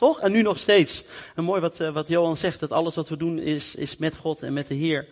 toch? En nu nog steeds. En mooi wat, wat Johan zegt, dat alles wat we doen is, is met God en met de Heer.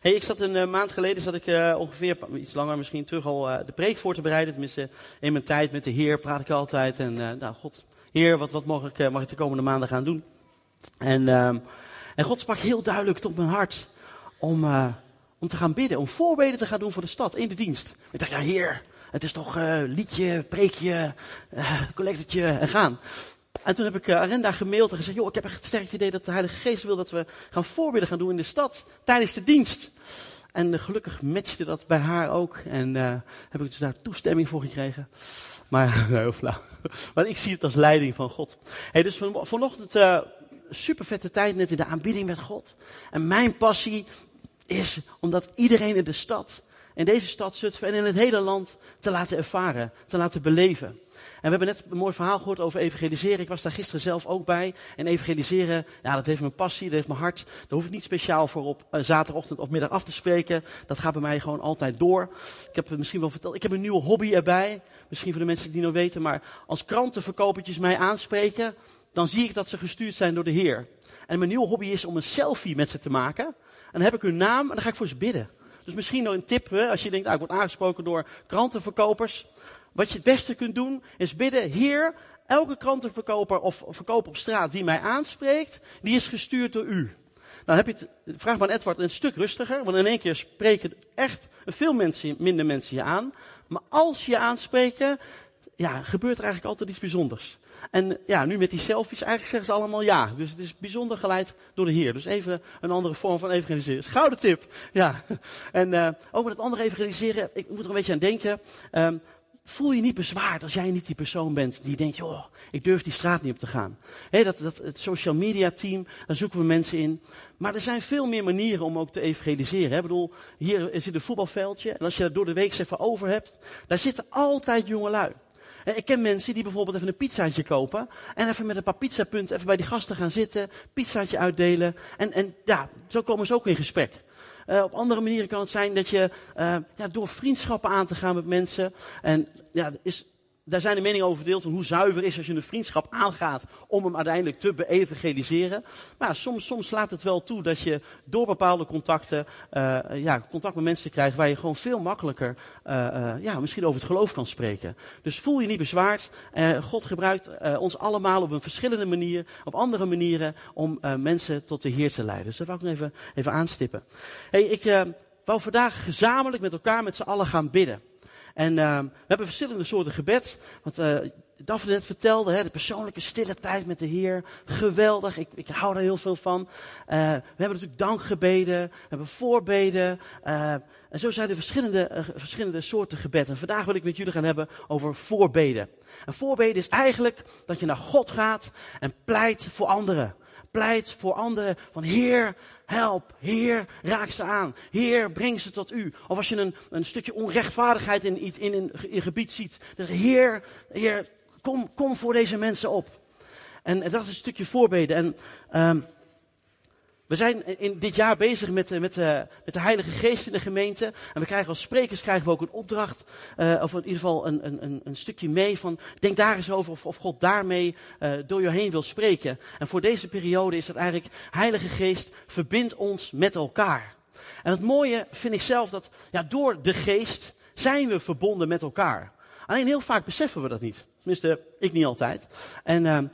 Hey, ik zat een maand geleden, zat ik uh, ongeveer iets langer misschien terug al de preek voor te bereiden. Tenminste, in mijn tijd met de Heer praat ik altijd. En nou, God, Heer, wat, wat mag, ik, mag ik de komende maanden gaan doen? En, ehm, en God sprak heel duidelijk tot mijn hart om, om te gaan bidden, om voorbeden te gaan doen voor de stad in de dienst. Ik dacht, ja Heer, het is toch liedje, preekje, collectetje en gaan. En toen heb ik uh, Arenda gemaild en gezegd, joh, ik heb echt het sterk idee dat de Heilige Geest wil dat we gaan voorbidden gaan doen in de stad tijdens de dienst. En uh, gelukkig matchte dat bij haar ook. En uh, heb ik dus daar toestemming voor gekregen. Maar, heel flauw. Maar ik zie het als leiding van God. Hey, dus van, vanochtend uh, super vette tijd net in de aanbidding met God. En mijn passie is omdat iedereen in de stad, in deze stad Zutphen en in het hele land te laten ervaren, te laten beleven. En we hebben net een mooi verhaal gehoord over evangeliseren. Ik was daar gisteren zelf ook bij. En evangeliseren, ja, dat heeft mijn passie, dat heeft mijn hart. Daar hoef ik niet speciaal voor op uh, zaterdagochtend of middag af te spreken. Dat gaat bij mij gewoon altijd door. Ik heb het misschien wel verteld, ik heb een nieuwe hobby erbij. Misschien voor de mensen die nog weten. Maar als krantenverkopertjes mij aanspreken, dan zie ik dat ze gestuurd zijn door de Heer. En mijn nieuwe hobby is om een selfie met ze te maken. En dan heb ik hun naam en dan ga ik voor ze bidden. Dus misschien nog een tip, hè, als je denkt, ah, ik word aangesproken door krantenverkopers. Wat je het beste kunt doen, is bidden, Heer, elke krantenverkoper of verkoper op straat die mij aanspreekt, die is gestuurd door u. Dan heb je het, vraag maar aan Edward, een stuk rustiger, want in één keer spreken echt veel mensen, minder mensen je aan. Maar als je aanspreken, ja, gebeurt er eigenlijk altijd iets bijzonders. En ja, nu met die selfies, eigenlijk zeggen ze allemaal ja. Dus het is bijzonder geleid door de Heer. Dus even een andere vorm van evangeliseren. Gouden tip. Ja. En uh, ook met het andere evangeliseren, ik moet er een beetje aan denken. Um, voel je niet bezwaard als jij niet die persoon bent die denkt, joh, ik durf die straat niet op te gaan. He, dat, dat, het social media team, daar zoeken we mensen in. Maar er zijn veel meer manieren om ook te evangeliseren. He. Bedoel, hier zit een voetbalveldje en als je dat door de week even over hebt, daar zitten altijd jongelui. Ik ken mensen die bijvoorbeeld even een pizzaatje kopen. En even met een paar pizzapunten even bij die gasten gaan zitten. Pizzaatje uitdelen. En, en ja, zo komen ze ook in gesprek. Uh, op andere manieren kan het zijn dat je uh, ja, door vriendschappen aan te gaan met mensen. En ja, is, daar zijn de meningen over verdeeld van hoe zuiver is als je een vriendschap aangaat om hem uiteindelijk te beevangeliseren. Maar soms, soms slaat het wel toe dat je door bepaalde contacten, uh, ja, contact met mensen krijgt waar je gewoon veel makkelijker, uh, uh, ja, misschien over het geloof kan spreken. Dus voel je niet bezwaard. God gebruikt ons allemaal op een verschillende manier, op andere manieren om mensen tot de Heer te leiden. Dus dat wou ik nog even, even aanstippen. Hey, ik wou vandaag gezamenlijk met elkaar met z'n allen gaan bidden. En uh, we hebben verschillende soorten gebed. Want uh, Daphne net vertelde, hè, de persoonlijke stille tijd met de Heer. Geweldig, ik, ik hou daar heel veel van. Uh, we hebben natuurlijk dankgebeden, we hebben voorbeden. Uh, en zo zijn er verschillende, verschillende soorten gebed. En vandaag wil ik met jullie gaan hebben over voorbeden. En voorbeden is eigenlijk dat je naar God gaat en pleit voor anderen. Pleit voor anderen van Heer, help. Heer, raak ze aan. Heer, breng ze tot u. Of als je een, een stukje onrechtvaardigheid in, in, in, een gebied ziet. Heer, Heer, kom, kom voor deze mensen op. En, dat is een stukje voorbeden. En um, we zijn in dit jaar bezig met, met, uh, met de Heilige Geest in de gemeente. En we krijgen als sprekers krijgen we ook een opdracht, uh, of in ieder geval een, een, een stukje mee van, denk daar eens over of, of God daarmee uh, door je heen wil spreken. En voor deze periode is dat eigenlijk, Heilige Geest verbindt ons met elkaar. En het mooie vind ik zelf dat, ja, door de Geest zijn we verbonden met elkaar. Alleen heel vaak beseffen we dat niet. Tenminste, ik niet altijd. En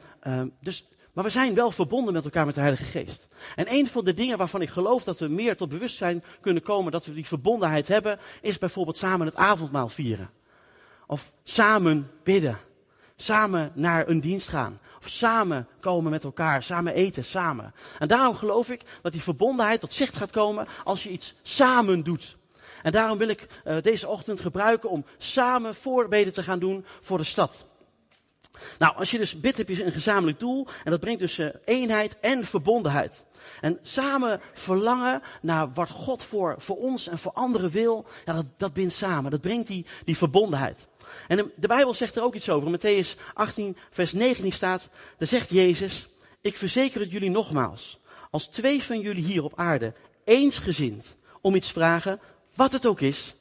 dus maar we zijn wel verbonden met elkaar met de Heilige Geest. En een van de dingen waarvan ik geloof dat we meer tot bewustzijn kunnen komen dat we die verbondenheid hebben, is bijvoorbeeld samen het avondmaal vieren. Of samen bidden. Samen naar een dienst gaan. Of samen komen met elkaar. Samen eten, samen. En daarom geloof ik dat die verbondenheid tot zicht gaat komen als je iets samen doet. En daarom wil ik uh, deze ochtend gebruiken om samen voorbeden te gaan doen voor de stad. Nou, als je dus bidt, heb je een gezamenlijk doel. En dat brengt dus uh, eenheid en verbondenheid. En samen verlangen naar wat God voor, voor ons en voor anderen wil. Ja, dat, bindt samen. Dat brengt die, die verbondenheid. En de, de Bijbel zegt er ook iets over. In Matthäus 18, vers 19 staat. Daar zegt Jezus. Ik verzeker het jullie nogmaals. Als twee van jullie hier op aarde eensgezind om iets vragen, wat het ook is,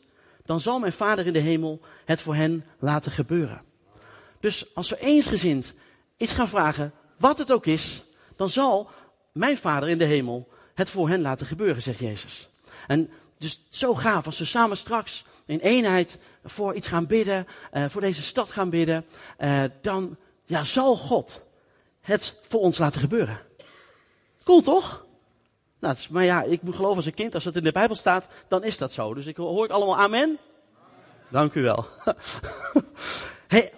dan zal mijn Vader in de hemel het voor hen laten gebeuren. Dus als we eensgezind iets gaan vragen, wat het ook is, dan zal mijn Vader in de hemel het voor hen laten gebeuren, zegt Jezus. En dus zo gaaf als we samen straks in eenheid voor iets gaan bidden, uh, voor deze stad gaan bidden, uh, dan ja, zal God het voor ons laten gebeuren. Cool toch? Nou, is, maar ja, ik moet geloven als een kind, als het in de Bijbel staat, dan is dat zo. Dus ik hoor ik allemaal amen? Dank u wel. hey,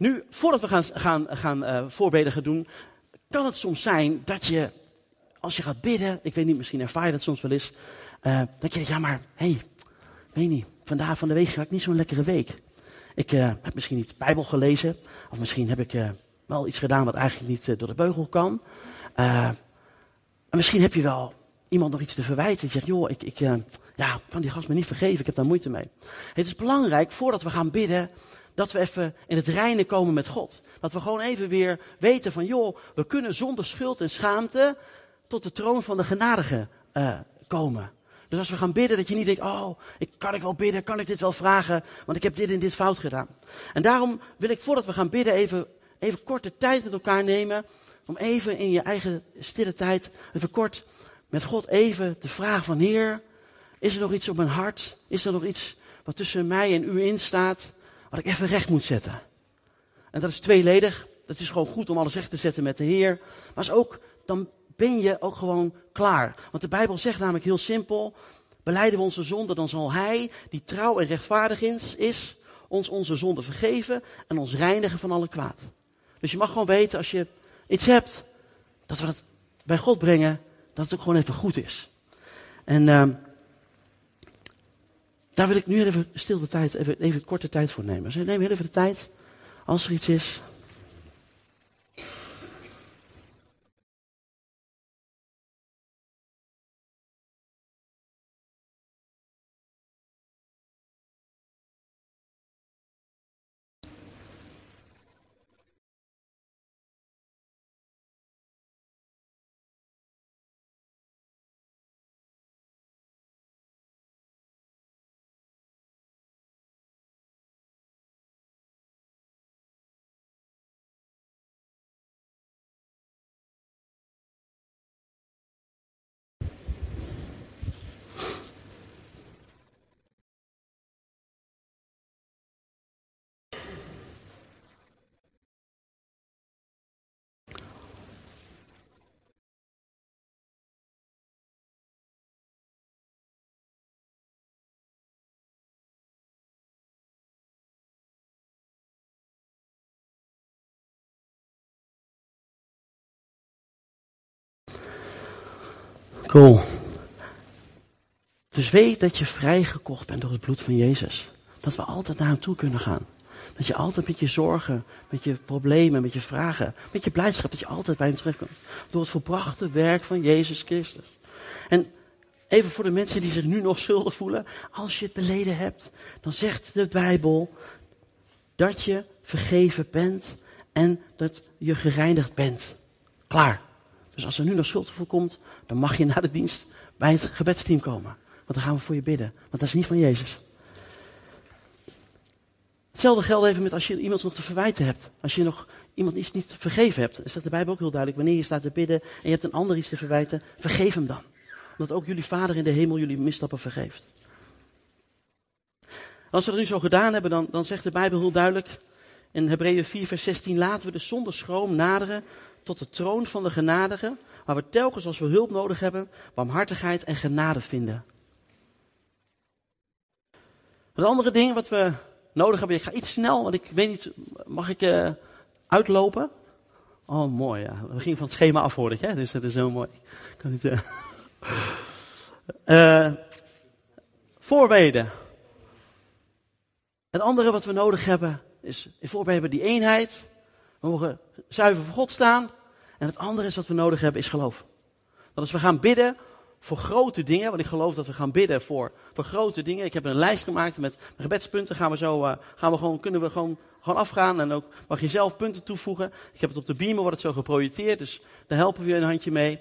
nu, voordat we gaan, gaan, gaan uh, voorbeden gaan doen, kan het soms zijn dat je, als je gaat bidden, ik weet niet, misschien ervaar je dat soms wel eens, uh, dat je denkt, ja maar, hé, hey, weet niet, vandaag van de week ga ik niet zo'n lekkere week. Ik uh, heb misschien niet de Bijbel gelezen, of misschien heb ik wel iets gedaan wat eigenlijk niet door de beugel kan. en misschien heb je wel iemand nog iets te verwijten. Je zegt, joh, ik, ik ja, kan die gast me niet vergeven, ik heb daar moeite mee. Het is belangrijk, voordat we gaan bidden, dat we even in het reinen komen met God. Dat we gewoon even weer weten van, joh, we kunnen zonder schuld en schaamte tot de troon van de genadige uh, komen. Dus als we gaan bidden, dat je niet denkt, oh, ik, kan ik wel bidden, kan ik dit wel vragen, want ik heb dit en dit fout gedaan. En daarom wil ik, voordat we gaan bidden, even, even korte tijd met elkaar nemen, om even in je eigen stille tijd, even kort met God even te vragen van, Heer, is er nog iets op mijn hart? Is er nog iets wat tussen mij en u in staat, wat ik even recht moet zetten? En dat is tweeledig. Dat is gewoon goed om alles recht te zetten met de Heer. Maar is ook, dan ben je ook gewoon klaar. Want de Bijbel zegt namelijk heel simpel, beleiden we onze zonde, dan zal Hij, die trouw en rechtvaardig is, ons onze zonde vergeven en ons reinigen van alle kwaad. Dus je mag gewoon weten, als je iets hebt, dat we het bij God brengen, dat het ook gewoon even goed is. En uh, daar wil ik nu even stilte tijd, even, even korte tijd voor nemen. Dus neem heel even de tijd, als er iets is. Cool. Dus weet dat je vrijgekocht bent door het bloed van Jezus. Dat we altijd naar hem toe kunnen gaan. Dat je altijd met je zorgen, met je problemen, met je vragen, met je blijdschap, dat je altijd bij hem terugkomt. Door het volbrachte werk van Jezus Christus. En even voor de mensen die zich nu nog schuldig voelen. Als je het beleden hebt, dan zegt de Bijbel dat je vergeven bent en dat je gereinigd bent. Klaar. Dus als er nu nog schuldgevoel komt, dan mag je na de dienst bij het gebedsteam komen. Want dan gaan we voor je bidden. Want dat is niet van Jezus. Hetzelfde geldt even met als je iemand nog te verwijten hebt. Als je nog iemand iets niet vergeven hebt. Is dat de Bijbel ook heel duidelijk. Wanneer je staat te bidden en je hebt een ander iets te verwijten, vergeef hem dan. Omdat ook jullie Vader in de hemel jullie misstappen vergeeft. als we dat nu zo gedaan hebben, dan, dan zegt de Bijbel heel duidelijk in Hebreeën 4, vers 16: laten we de zonder schroom naderen tot de troon van de genadige, waar we telkens als we hulp nodig hebben, barmhartigheid en genade vinden. Het andere ding wat we nodig hebben, ik ga iets snel, want ik weet niet, mag ik uh, uitlopen? Oh, mooi, ja. We gingen van het schema af, hoor ik, hè? dus dat is zo mooi. Kan niet, uh... voorbeden. Het andere wat we nodig hebben, is in voorbeden die eenheid. We mogen zuiver voor God staan. En het andere is wat we nodig hebben, is geloof. Dat als we gaan bidden voor grote dingen, want ik geloof dat we gaan bidden voor, voor grote dingen. Ik heb een lijst gemaakt met gebedspunten. Gaan we zo, uh, gaan we gewoon, kunnen we gewoon, gewoon afgaan. En ook mag je zelf punten toevoegen. Ik heb het op de beamer, wordt het zo geprojecteerd. Dus daar helpen we je een handje mee.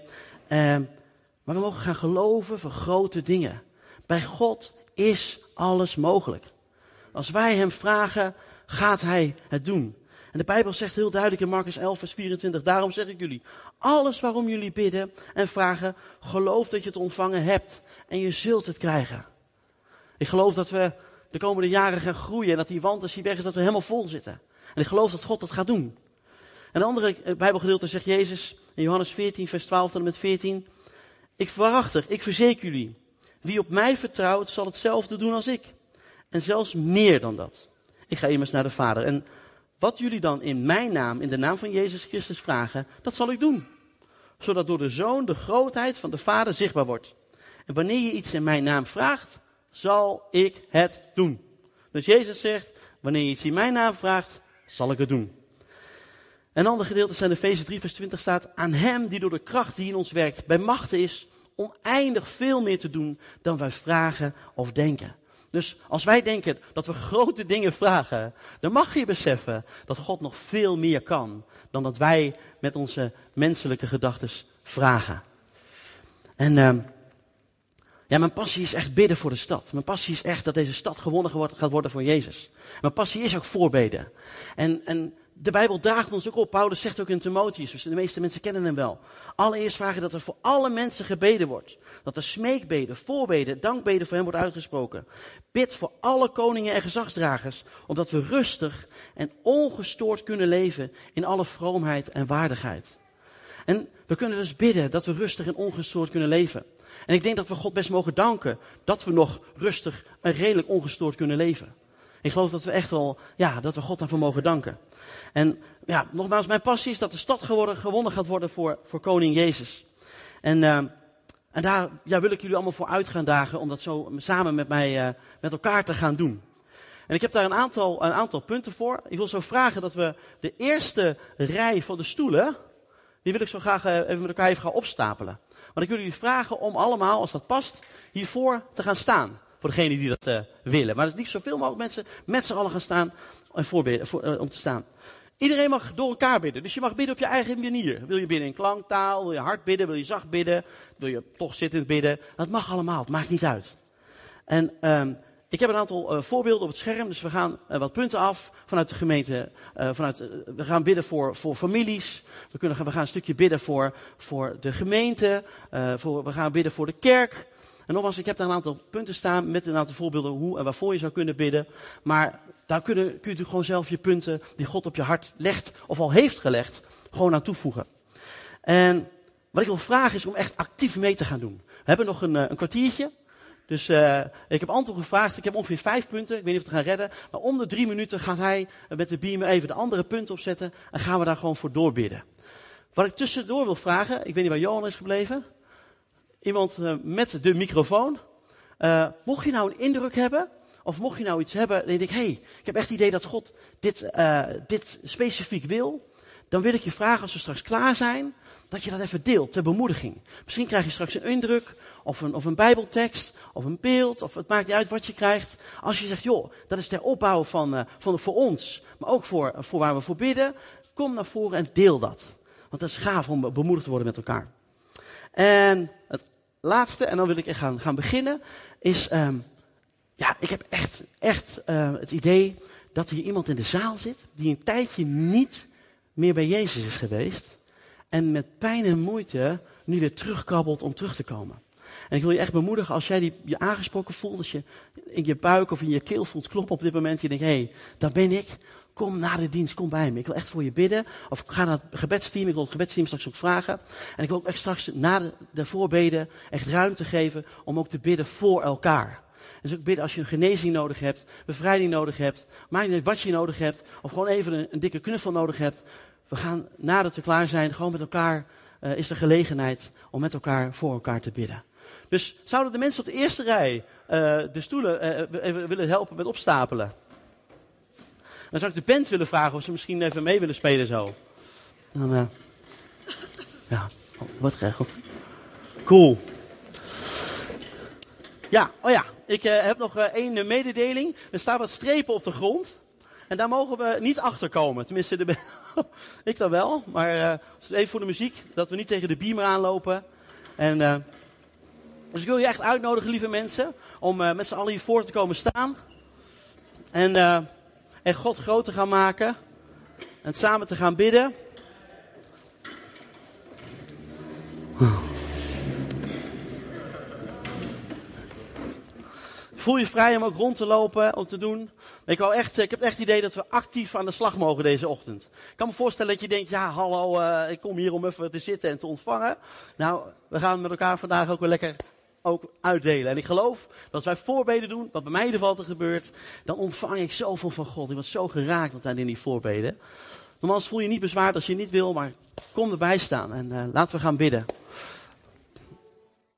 Uh, maar we mogen gaan geloven voor grote dingen. Bij God is alles mogelijk. Als wij hem vragen, gaat hij het doen. En de Bijbel zegt heel duidelijk in Marcus 11, vers 24, daarom zeg ik jullie, alles waarom jullie bidden en vragen, geloof dat je het ontvangen hebt en je zult het krijgen. Ik geloof dat we de komende jaren gaan groeien en dat die wand als die weg is, dat we helemaal vol zitten. En ik geloof dat God dat gaat doen. En een andere eh, Bijbelgedeelte zegt Jezus in Johannes 14, vers 12 tot en met 14, ik waarachtig, ik verzeker jullie, wie op mij vertrouwt zal hetzelfde doen als ik. En zelfs meer dan dat. Ik ga immers naar de Vader. En wat jullie dan in mijn naam, in de naam van Jezus Christus vragen, dat zal ik doen. Zodat door de Zoon de grootheid van de Vader zichtbaar wordt. En wanneer je iets in mijn naam vraagt, zal ik het doen. Dus Jezus zegt, wanneer je iets in mijn naam vraagt, zal ik het doen. Een ander gedeelte zijn de Efeze 3 vers 20 staat, aan hem die door de kracht die in ons werkt, bij machten is oneindig veel meer te doen dan wij vragen of denken. Dus als wij denken dat we grote dingen vragen, dan mag je beseffen dat God nog veel meer kan dan dat wij met onze menselijke gedachten vragen. En uh, ja, mijn passie is echt bidden voor de stad. Mijn passie is echt dat deze stad gewonnen gaat worden voor Jezus. Mijn passie is ook voorbeden. En, en de Bijbel draagt ons ook op. Paulus zegt ook in Timotheus, dus de meeste mensen kennen hem wel. Allereerst vragen dat er voor alle mensen gebeden wordt. Dat er smeekbeden, voorbeden, dankbeden voor hem wordt uitgesproken. Bid voor alle koningen en gezagsdragers, omdat we rustig en ongestoord kunnen leven in alle vroomheid en waardigheid. En we kunnen dus bidden dat we rustig en ongestoord kunnen leven. En ik denk dat we God best mogen danken dat we nog rustig en redelijk ongestoord kunnen leven. Ik geloof dat we echt wel, ja, dat we God daarvoor mogen danken. En ja, nogmaals, mijn passie is dat de stad geworden, gewonnen gaat worden voor, voor koning Jezus. En, uh, en daar ja, wil ik jullie allemaal voor uit gaan dagen om dat zo samen met mij, uh, met elkaar te gaan doen. En ik heb daar een aantal, een aantal punten voor. Ik wil zo vragen dat we de eerste rij van de stoelen, die wil ik zo graag uh, even met elkaar even gaan opstapelen. Want ik wil jullie vragen om allemaal, als dat past, hiervoor te gaan staan. Voor degenen die dat uh, willen. Maar het is niet zoveel mogelijk mensen met z'n allen gaan staan en uh, om te staan. Iedereen mag door elkaar bidden. Dus je mag bidden op je eigen manier. Wil je bidden in klanktaal? Wil je hard bidden? Wil je zacht bidden? Wil je toch zittend bidden? Dat mag allemaal. Het maakt niet uit. En um, ik heb een aantal uh, voorbeelden op het scherm. Dus we gaan wat punten af vanuit de gemeente. Vanuit, we gaan bidden voor, voor families. We, kunnen, we gaan een stukje bidden voor, voor de gemeente. Voor, we gaan bidden voor de kerk. En nogmaals, ik heb daar een aantal punten staan met een aantal voorbeelden hoe en waarvoor je zou kunnen bidden. Maar daar kun je gewoon zelf je punten die God op je hart legt of al heeft gelegd, gewoon aan toevoegen. En wat ik wil vragen is om echt actief mee te gaan doen. We hebben nog een, een kwartiertje. Dus uh, ik heb Anton gevraagd, ik heb ongeveer vijf punten, ik weet niet of we het gaan redden. Maar om de drie minuten gaat hij met de beamer even de andere punten opzetten en gaan we daar gewoon voor doorbidden. Wat ik tussendoor wil vragen, ik weet niet waar Johan is gebleven. Iemand uh, met de microfoon. Uh, mocht je nou een indruk hebben, of mocht je nou iets hebben, dan denk ik, hey, ik heb echt het idee dat God dit, uh, dit specifiek wil. Dan wil ik je vragen, als we straks klaar zijn, dat je dat even deelt ter bemoediging. Misschien krijg je straks een indruk, of een, of een bijbeltekst, of een beeld, of het maakt niet uit wat je krijgt. Als je zegt, joh, dat is ter opbouw van, van voor ons, maar ook voor, voor waar we voor bidden. Kom naar voren en deel dat. Want dat is gaaf om bemoedigd te worden met elkaar. En het laatste, en dan wil ik echt gaan, gaan beginnen, is, um, ja, ik heb echt, echt uh, het idee dat hier iemand in de zaal zit, die een tijdje niet meer bij Jezus is geweest. En met pijn en moeite nu weer terugkrabbelt om terug te komen. En ik wil je echt bemoedigen als jij die, je aangesproken voelt, als je in je buik of in je keel voelt kloppen op dit moment. Je denkt, hé, hey, daar ben ik. Kom na de dienst, kom bij me. Ik wil echt voor je bidden. Of ga naar het gebedsteam. Ik wil het gebedsteam straks ook vragen. En ik wil ook echt straks na de, de voorbeden echt ruimte geven om ook te bidden voor elkaar. Dus ook bidden als je een genezing nodig hebt, bevrijding nodig hebt, maakt niet wat je nodig hebt, of gewoon even een, dikke knuffel nodig hebt. We gaan nadat we klaar zijn, gewoon met elkaar, uh, is de gelegenheid om met elkaar voor elkaar te bidden. Dus zouden de mensen op de eerste rij uh, de stoelen uh, willen helpen met opstapelen? Dan zou ik de band willen vragen of ze misschien even mee willen spelen zo. Dan, uh, ja, oh, wat geregeld. Cool. Ja, oh ja, ik heb nog één mededeling. Er staan wat strepen op de grond. En daar mogen we niet achter komen. Tenminste, de ik dan wel. Maar even voor de muziek, dat we niet tegen de beamer aanlopen. En dus ik wil je echt uitnodigen, lieve mensen, om met z'n allen hier voor te komen staan. En, en God groot te gaan maken. En samen te gaan bidden. Voel je vrij om ook rond te lopen, om te doen. Ik, wou echt, ik heb echt het idee dat we actief aan de slag mogen deze ochtend. Ik kan me voorstellen dat je denkt, ja hallo, uh, ik kom hier om even te zitten en te ontvangen. Nou, we gaan met elkaar vandaag ook weer lekker ook uitdelen. En ik geloof dat als wij voorbeden doen, wat bij mij in ieder geval gebeurt, dan ontvang ik zoveel van God. Ik word zo geraakt wat in die voorbeden. Normaal voel je niet bezwaard als je niet wil, maar kom erbij staan en uh, laten we gaan bidden.